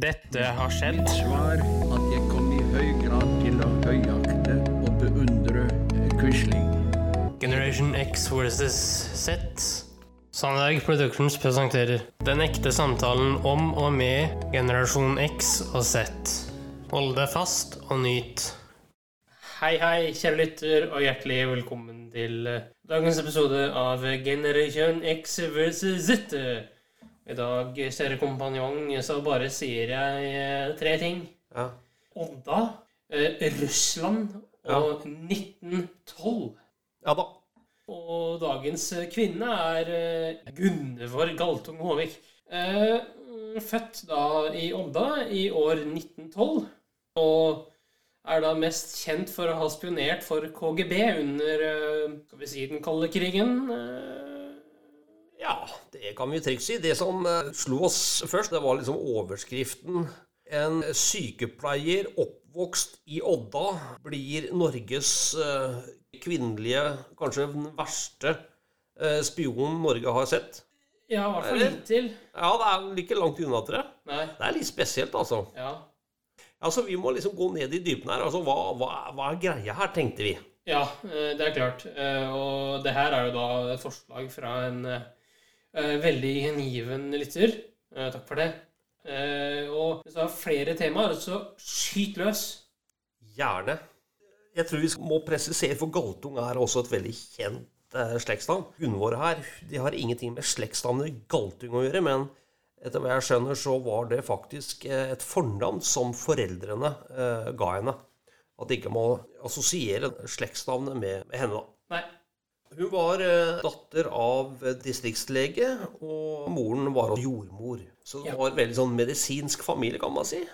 Dette har skjedd. Svar at jeg kom i høy grad til å høyakte og beundre Quisling. Generation X versus Z. Sandberg Productions presenterer Den ekte samtalen om og med generasjon X og Z. Hold deg fast og nyt. Hei, hei, kjære lytter, og hjertelig velkommen til eh, dagens episode av Generation X versus Z. I dag, kjære kompanjong, så bare sier jeg eh, tre ting. Ja. Odda, eh, Russland og 1912. ja da. Og dagens kvinne er eh, Gunvor Galtung Håvik. Eh, født da i Odda i år 1912. Og er da mest kjent for å ha spionert for KGB under eh, skal vi si, den kalde krigen. Det kan vi trygt si. Det som eh, slo oss først, det var liksom overskriften. En sykepleier oppvokst i Odda blir Norges eh, kvinnelige, kanskje den verste eh, spionen Norge har sett. ja, i hvert fall hittil. Ja, det er like langt unna, tror jeg. Nei. Det er litt spesielt, altså. Ja. Altså, Vi må liksom gå ned i dybden her. Altså, Hva, hva, hva er greia her, tenkte vi. Ja, det er klart. Og det her er jo da et forslag fra en veldig gjengiven lytter. Eh, Takk for det. Eh, Og hvis du har flere temaer, så skyt løs. Gjerne. Jeg tror vi må presisere, for Galtung er også et veldig kjent eh, slektsnavn. Gunvor her de har ingenting med slektsnavnet Galtung å gjøre, men etter hva jeg skjønner, så var det faktisk eh, et fornavn som foreldrene eh, ga henne. At de ikke må assosiere slektsnavnet med, med henne. da. Nei. Hun var eh, datter av distriktslege, og moren var jordmor. Så det Ja. var veldig sånn medisinsk familie, kan man si.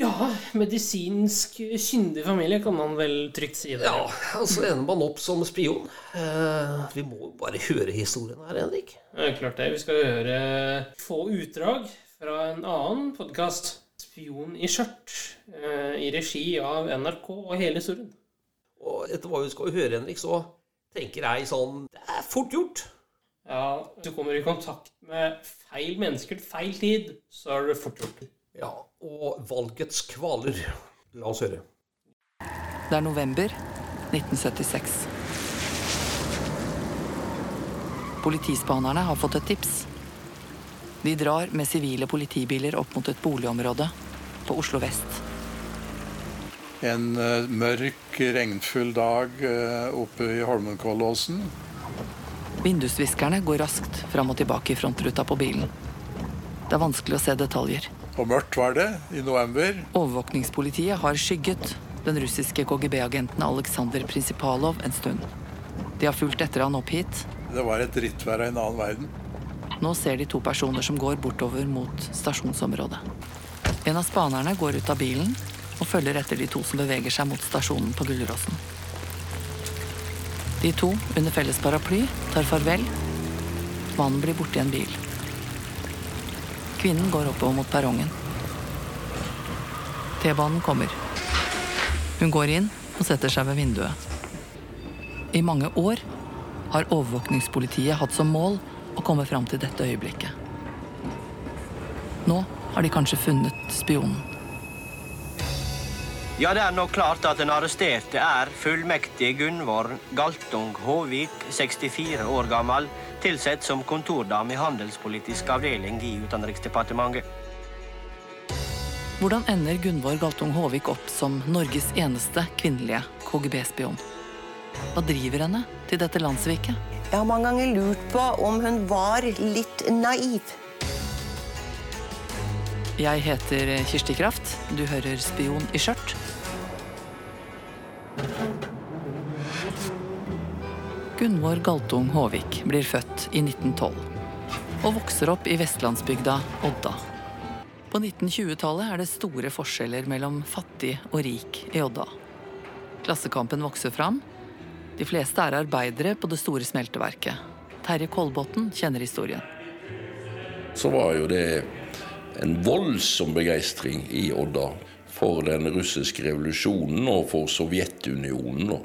Ja, medisinsk kyndig familie, kan man vel trygt si det. Ja, så ender man opp som spion. Eh, vi må bare høre historien her, Henrik. Er klart det. Vi skal høre få utdrag fra en annen podkast. 'Spion i skjørt', eh, i regi av NRK og hele historien. Og etter hva vi skal høre, Henrik, så tenker jeg sånn Det er fort gjort. Ja, du kommer i kontakt med feil mennesker til feil tid, så er det fort gjort. Ja, og valgets kvaler. La oss høre. Det er november 1976. Politispanerne har fått et tips. De drar med sivile politibiler opp mot et boligområde på Oslo vest. En eh, mørk, regnfull dag eh, oppe i Holmenkollåsen. Vindusviskerne går raskt fram og tilbake i frontruta på bilen. Det er vanskelig å se detaljer. Og mørkt var det i november. Overvåkningspolitiet har skygget den russiske KGB-agenten Aleksandr Prinsipalov en stund. De har fulgt etter han opp hit. Det var et drittvær av en annen verden. Nå ser de to personer som går bortover mot stasjonsområdet. En av spanerne går ut av bilen og følger etter de to som beveger seg mot stasjonen på Gulleråsen. De to, under felles paraply, tar farvel. Mannen blir borte i en bil. Kvinnen går oppover mot perrongen. T-banen kommer. Hun går inn og setter seg ved vinduet. I mange år har overvåkningspolitiet hatt som mål å komme fram til dette øyeblikket. Nå har de kanskje funnet spionen. Ja, det er nok klart at den arresterte er fullmektig Gunvor Galtung Håvik, 64 år gammel, tilsett som kontordame i handelspolitisk avdeling i Utenriksdepartementet. Hvordan ender Gunvor Galtung Håvik opp som Norges eneste kvinnelige KGB-spion? Hva driver henne til dette landssviket? Jeg har mange ganger lurt på om hun var litt naiv. Jeg heter Kirsti Kraft. Du hører Spion i skjørt. Gunvor Galtung Håvik blir født i 1912 og vokser opp i vestlandsbygda Odda. På 1920-tallet er det store forskjeller mellom fattig og rik i Odda. Klassekampen vokser fram. De fleste er arbeidere på det store smelteverket. Terje Kolbotn kjenner historien. så var jo det en voldsom begeistring i Odda for den russiske revolusjonen og for Sovjetunionen.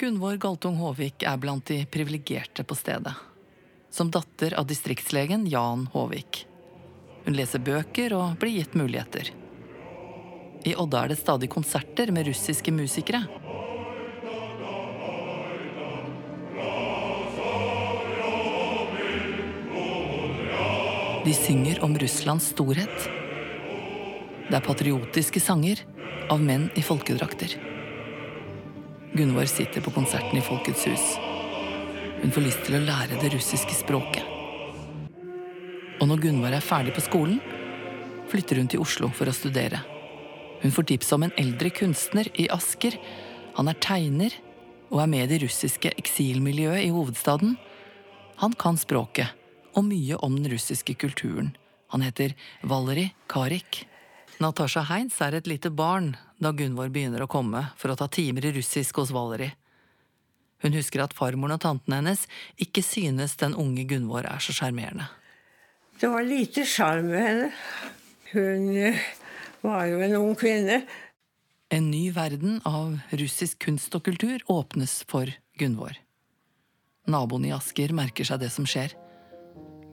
Gunvor Galtung Håvik er blant de privilegerte på stedet. Som datter av distriktslegen Jan Håvik. Hun leser bøker og blir gitt muligheter. I Odda er det stadig konserter med russiske musikere. De synger om Russlands storhet. Det er patriotiske sanger av menn i folkedrakter. Gunvor sitter på konserten i Folkets hus. Hun får lyst til å lære det russiske språket. Og når Gunvor er ferdig på skolen, flytter hun til Oslo for å studere. Hun får tips om en eldre kunstner i Asker. Han er tegner og er med i det russiske eksilmiljøet i hovedstaden. Han kan språket og mye om den russiske kulturen. Han heter Valeri Karik. Natasha Heinz er et lite barn da Gunvor begynner å komme for å ta timer i russisk hos Valeri. Hun husker at farmoren og tanten hennes ikke synes den unge Gunvor er så sjarmerende. Det var lite sjarm ved henne. Hun eh, var jo en ung kvinne. En ny verden av russisk kunst og kultur åpnes for Gunvor. Naboen i Asker merker seg det som skjer.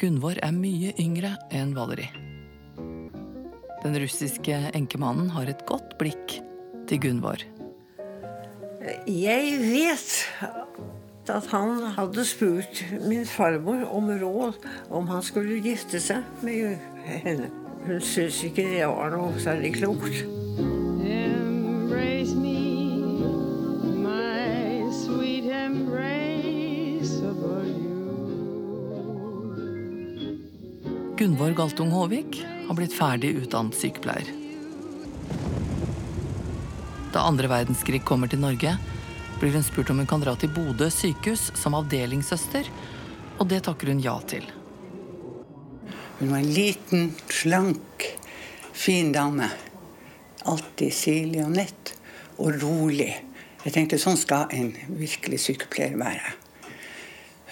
Gunvor er mye yngre enn Valeri. Den russiske enkemannen har et godt blikk til Gunvor. Jeg vet at han hadde spurt min farmor om råd om han skulle gifte seg med henne. Hun syntes ikke det var noe særlig klokt. Gunvor Galtung Håvik har blitt ferdig utdannet sykepleier. Da andre verdenskrig kommer til Norge, blir hun spurt om hun kan dra til Bodø sykehus som avdelingssøster, og det takker hun ja til. Hun var en liten, slank, fin dame. Alltid sirlig og nett og rolig. Jeg tenkte sånn skal en virkelig sykepleier være.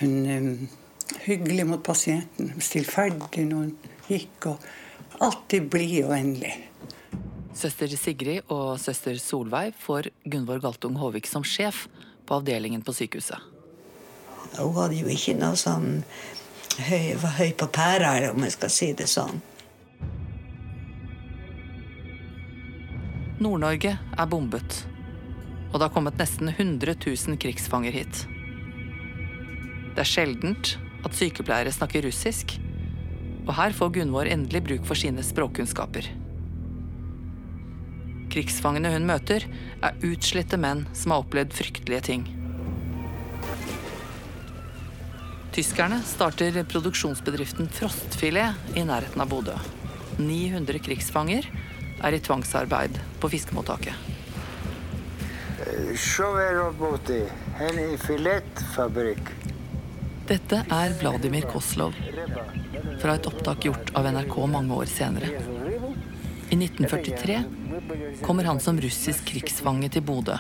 Hun um, hyggelig mot pasienten, stillferdig når hun gikk, og alltid blid og vennlig. Søster Sigrid og søster Solveig får Gunvor Galtung Håvik som sjef på avdelingen på sykehuset. Hun hadde jo ikke noe sånn høy, var høy på pæra, om jeg skal si det sånn. Nord-Norge er bombet, og det har kommet nesten 100 000 krigsfanger hit. Det er sjeldent at sykepleiere snakker russisk, og her får Gunvor endelig bruk for sine språkkunnskaper. Krigsfangene hun møter, er utslitte menn som har opplevd fryktelige ting. Tyskerne starter produksjonsbedriften Frostfilet i nærheten av Bodø. 900 krigsfanger er i tvangsarbeid på fiskemottaket. Sjåførroboter, en filetfabrikk. Dette er Vladimir Koslov fra et opptak gjort av NRK mange år senere. I 1943 kommer han som russisk krigsfange til Bodø.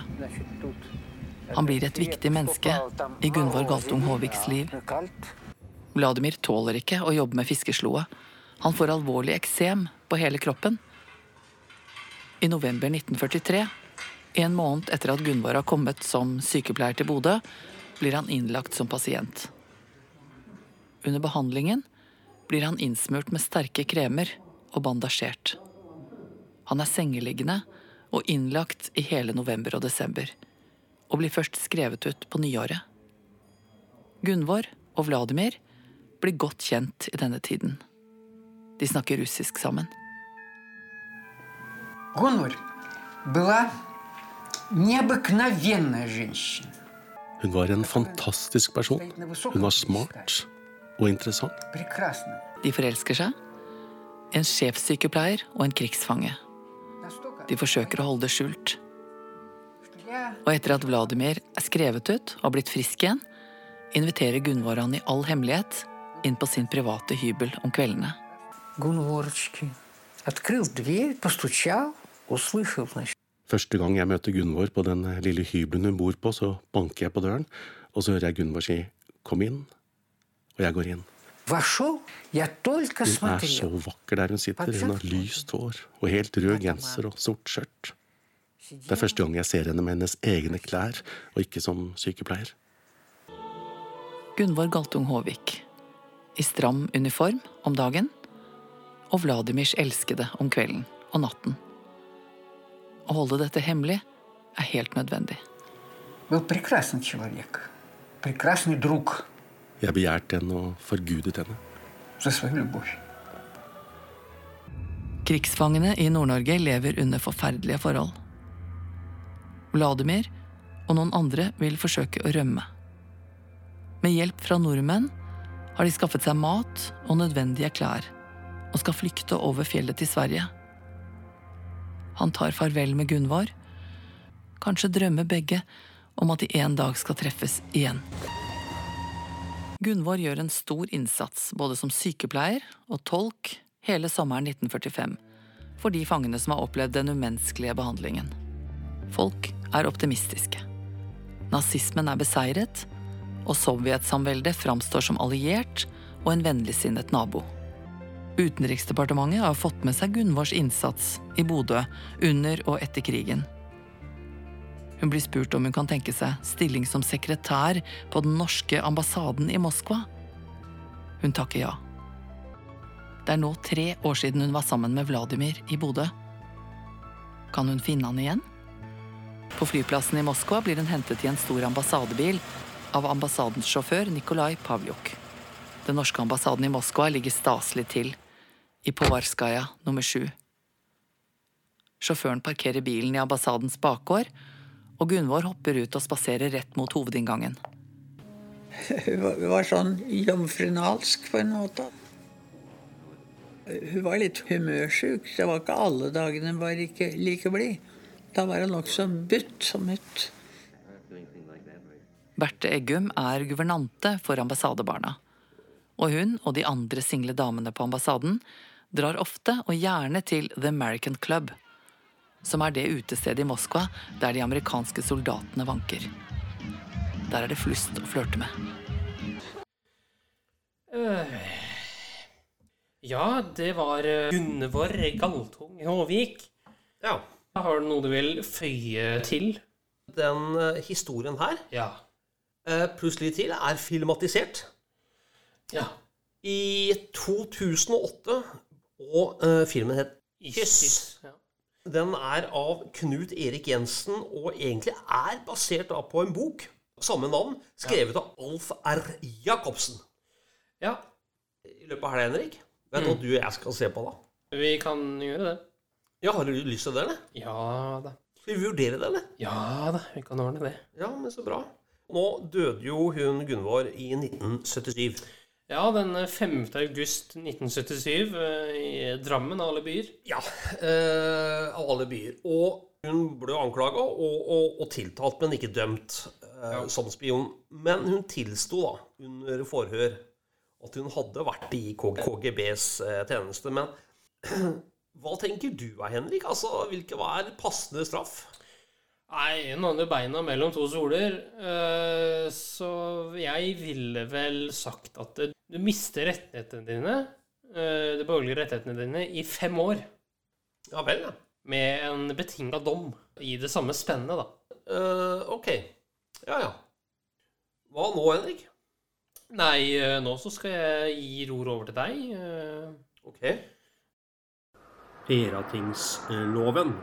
Han blir et viktig menneske i Gunvor Galtung Håviks liv. Vladimir tåler ikke å jobbe med fiskesloe. Han får alvorlig eksem på hele kroppen. I november 1943, en måned etter at Gunvor har kommet som sykepleier til Bodø, blir han innlagt som pasient. Under behandlingen blir han innsmurt med sterke kremer og bandasjert. Han er sengeliggende og innlagt i hele november og desember, og blir først skrevet ut på nyåret. Gunvor og Vladimir blir godt kjent i denne tiden. De snakker russisk sammen. Gunvor была необыкновенная женщина. Hun var en fantastisk person. Hun var smart og interessant. De forelsker seg. En sjefssykepleier og en krigsfange. De forsøker å holde det skjult. Og etter at Vladimir er skrevet ut og blitt frisk igjen, inviterer Gunvor han i all hemmelighet inn på sin private hybel om kveldene. Første gang jeg møter Gunvor på den lille hybelen hun bor på, så banker jeg på døren, og så hører jeg Gunvor si 'kom inn'. og jeg går inn. Вошел, я только Hun er så смотрел. vakker der hun sitter. Hun har lyst hår og helt rød genser og sort skjørt. Det er første gang jeg ser henne med hennes egne klær, og ikke som sykepleier. Gunvor Galtung Håvik. I stram uniform om dagen og Vladimirs elskede om kvelden og natten. Å holde dette hemmelig er helt nødvendig. Был прекрасный человек. Прекрасный друг Jeg begjærte henne og forgudet henne. Krigsfangene i Nord-Norge lever under forferdelige forhold. Vladimir og noen andre vil forsøke å rømme. Med hjelp fra nordmenn har de skaffet seg mat og nødvendige klær og skal flykte over fjellet til Sverige. Han tar farvel med Gunvor. Kanskje drømmer begge om at de en dag skal treffes igjen. Gunvor gjør en stor innsats både som sykepleier og tolk hele sommeren 1945 for de fangene som har opplevd den umenneskelige behandlingen. Folk er optimistiske. Nazismen er beseiret, og Sovjetsamveldet framstår som alliert og en vennligsinnet nabo. Utenriksdepartementet har fått med seg Gunvors innsats i Bodø under og etter krigen. Hun blir spurt om hun kan tenke seg stilling som sekretær på den norske ambassaden i Moskva. Hun takker ja. Det er nå tre år siden hun var sammen med Vladimir i Bodø. Kan hun finne han igjen? På flyplassen i Moskva blir hun hentet i en stor ambassadebil av ambassadens sjåfør Nikolai Pavljuk. Den norske ambassaden i Moskva ligger staselig til, i Povarskaja nummer sju. Sjåføren parkerer bilen i ambassadens bakgård, og Gunvor hopper ut og spaserer rett mot hovedinngangen. Hun var- var sånn jomfrunalsk på en måte. Hun var litt humørsjuk. Det var ikke alle dagene hun var ikke like blid. Da var hun nokså butt som mutt. Berthe Eggum er guvernante for ambassadebarna. Og hun og de andre single damene på ambassaden drar ofte og gjerne til The American Club, som er det utestedet i Moskva der de amerikanske soldatene vanker. Der er det flust å flørte med. Uh, Ja, det var øh, Gunvor Galtung Håvik. Ja. Har du noe du vil føye til? Den eh, historien her, Ja. eh, pluss litt til, er filmatisert. Ja. I 2008, og uh, filmen het Kyss. Ja. Den er av Knut Erik Jensen, og egentlig er basert da på en bok. Samme navn, skrevet av Alf R. Jacobsen. Ja. I løpet av helga, Henrik. Vet du Mm. hva du og jeg skal se på, da? Vi kan gjøre det. Ja, Har du lyst til det, eller? Ja da. Skal vi vurdere det, eller? Ja da, vi kan ordne det. Ja, men så bra. Nå døde jo hun Gunvor i 1977. Ja, den 5. august 1977 øh, i Drammen av alle byer. Ja, eh, av alle byer. Og hun ble anklaga og, og, og tiltalt, men ikke dømt eh, som spion. Men hun tilsto da, under forhør, at hun hadde vært i KGBs eh, tjeneste. Men hva tenker du da, Henrik? Altså, Hvilken var passende straff? Nei, hun hadde beina mellom to soler, så jeg ville vel sagt at du mister rettighetene dine, øh, de borgerlige rettighetene dine, i fem år. Ja vel, ja. Med en betinga dom i det samme spennet, da. Uh, ok. Ja, ja. Hva nå, Henrik? Nei, øh, nå så skal jeg gi ror over til deg. Ok. Peratingsloven.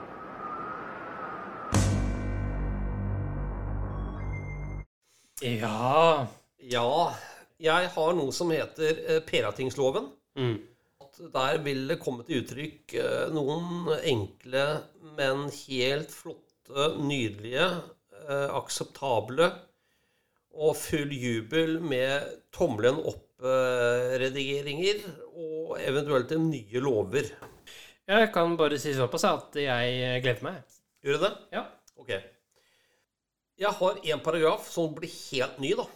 Ja Ja, jeg har noe som heter eh, Peratingsloven. Mm. At Der vil det komme til uttrykk eh, noen enkle, men helt flotte, nydelige, eh, akseptable og full jubel med tommelen opp-redigeringer og eventuelt nye lover. Jeg kan bare si såpass at jeg gleder meg. Gjør du det? Ja. Ok. Jeg har en paragraf som blir helt ny, da.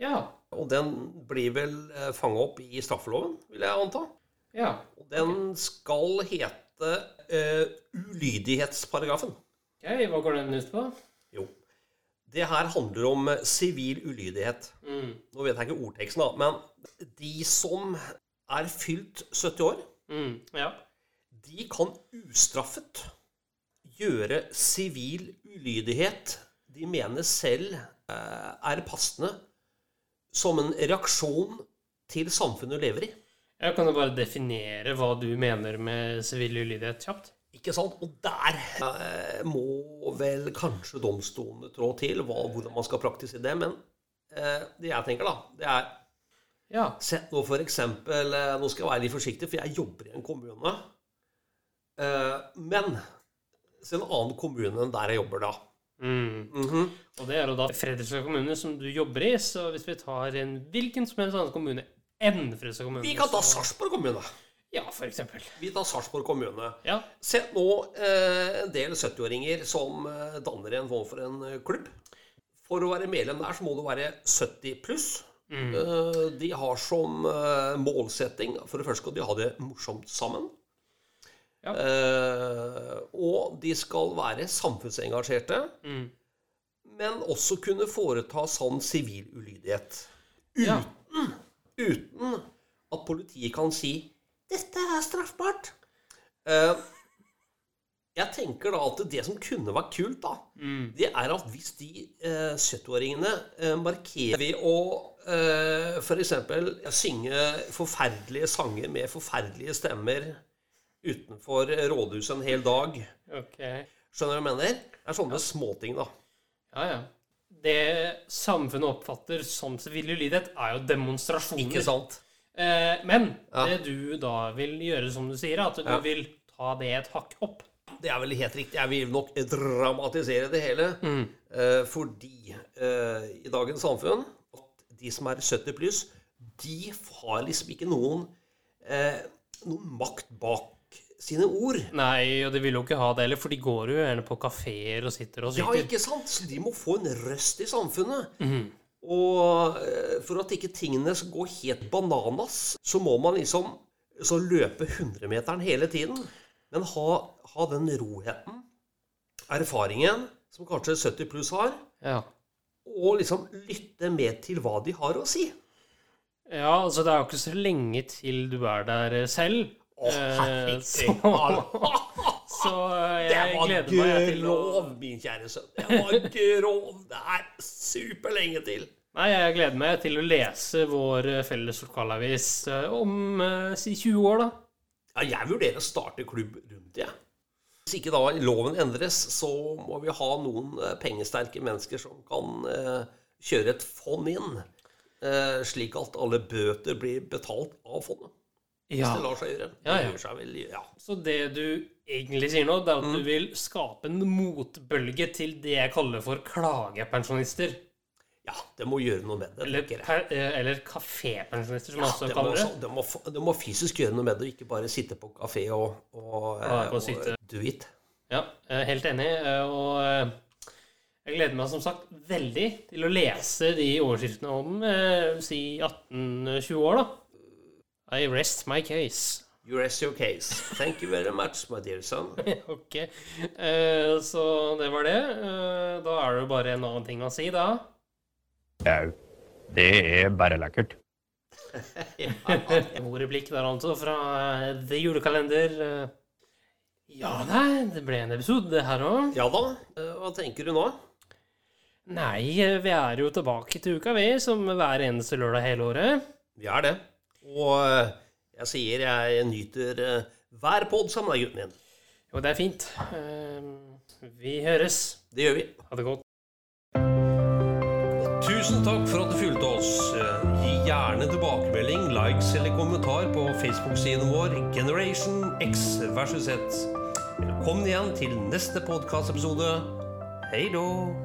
Ja. Og den blir vel fanga opp i straffeloven, vil jeg anta. Ja. Og den skal hete uh, ulydighetsparagrafen. Okay, Hva går den ut på? Jo. Det her handler om eh, sivil ulydighet. Mm. Nå vet jeg ikke ordteksten, da, men de som er fylt 70 år, Mm. Ja. de kan ustraffet gjøre sivil ulydighet de mener selv eh, er passende som en reaksjon til samfunnet du lever i. Jeg kan jo bare definere hva du mener med sivil ulydighet kjapt. Ikke sant? Og der eh, må vel kanskje domstolene trå til hva, hvordan man skal praktisere det. Men eh, det jeg tenker, da, det er Ja. Sett nå for eksempel eh, Nå skal jeg være litt forsiktig, for jeg jobber i en kommune. Eh, men se en annen kommune enn der jeg jobber, da. Mm. Mhm. Og det er jo da Fredrikstad kommune som du jobber i, så hvis vi tar en hvilken som helst annen kommune enn Fredrikstad kommune Vi kan ta Sarpsborg kommune. Ja, for eksempel. Vi tar Sarpsborg kommune. Ja. Se nå eh, en del 70-åringer som eh, danner en form for en eh, klubb. For å være medlem der så må du være 70 pluss. Mm. Eh, de har som eh, målsetting For det første skal de ha det morsomt sammen. Eh, og de skal være samfunnsengasjerte, Mm. men også kunne foreta sånn sivil ulydighet. Ja. Uten, uten at politiet kan si 'dette er straffbart'. Eh, jeg tenker da at det som kunne vært kult, da, det er at hvis de eh, 70-åringene eh, markerer ved å eh, f.eks. synge forferdelige sanger med forferdelige stemmer utenfor rådhuset en hel dag Ok. Skjønner du hva jeg mener? Det er sånne småting, da. Ja, ja. Det samfunnet oppfatter som sivil ulydighet, er jo demonstrasjoner. Ikke sant? Eh, men Ja. det du da vil gjøre, som du sier, at du Ja. vil ta det et hakk opp. Det er vel helt riktig. Jeg vil nok dramatisere det hele. Mm. Eh, fordi eh, i dagens samfunn at de som er 70 pluss, de har liksom ikke noen, eh, noen makt bak sine ord. Nei, og de vil jo ikke ha det heller, for de går jo gjerne på kafeer og sitter og Ja, ikke sant? Så de må få en røst i samfunnet. Mhm. Og eh, for at ikke tingene skal gå helt bananas, så må man liksom så løpe 100-meteren hele tiden. Men ha, ha den roheten, erfaringen, som kanskje 70 pluss har, Ja. og liksom lytte med til hva de har å si. Ja, altså det er jo ikke så lenge til du er der selv. Å. Eh, så, så eh, Det jeg gleder meg til var grov, min kjære sønn. Det var grov. Det er superlenge til. Nei, jeg gleder meg til å lese vår eh, felles lokalavis om si 20 år, da. Ja, jeg vurderer å starte klubb rundt det. Hvis ikke da loven endres, så må vi ha noen pengesterke mennesker som kan kjøre et fond inn, eh, slik at alle bøter blir betalt av fondet. Hvis det lar seg gjøre. Det Ja, ja. gjør seg vel, ja. Så det du egentlig sier nå, det er at Mm. du vil skape en motbølge til det jeg kaller for klagepensjonister. Ja, det må gjøre noe med det. Eller, eh, eller kafépensjonister, som Ja, også kaller det. det, må, det må fysisk gjøre noe med det, og ikke bare sitte på kafé og, og, Ja, og do it. Ja, helt enig. eh, Og eh, jeg gleder meg som sagt veldig til å lese de overskriftene om si 18-20 år, da. I rest my case. You rest your case. Thank you very much, my dear son. ok. Uh, så det var det. Uh, da er det jo bare en annen ting å si, da. Jau. Det er bare lekkert. God replikk der, altså, fra uh, The Julekalender. Ja, nei, det ble en episode, det her òg. Ja da. Hva tenker du nå? Nei, vi er jo tilbake til uka, vi, som hver eneste lørdag hele året. Vi er det. Og eh, jeg sier jeg nyter eh, hver pod sammen med gutten min. Jo, det er fint. Eh, Vi høres. Det gjør vi. Ha det godt. Tusen takk for at du fulgte oss. Gi gjerne tilbakemelding, likes eller kommentar på Facebook-siden vår Generation X versus Z. Velkommen igjen til neste podkastepisode. Hei då!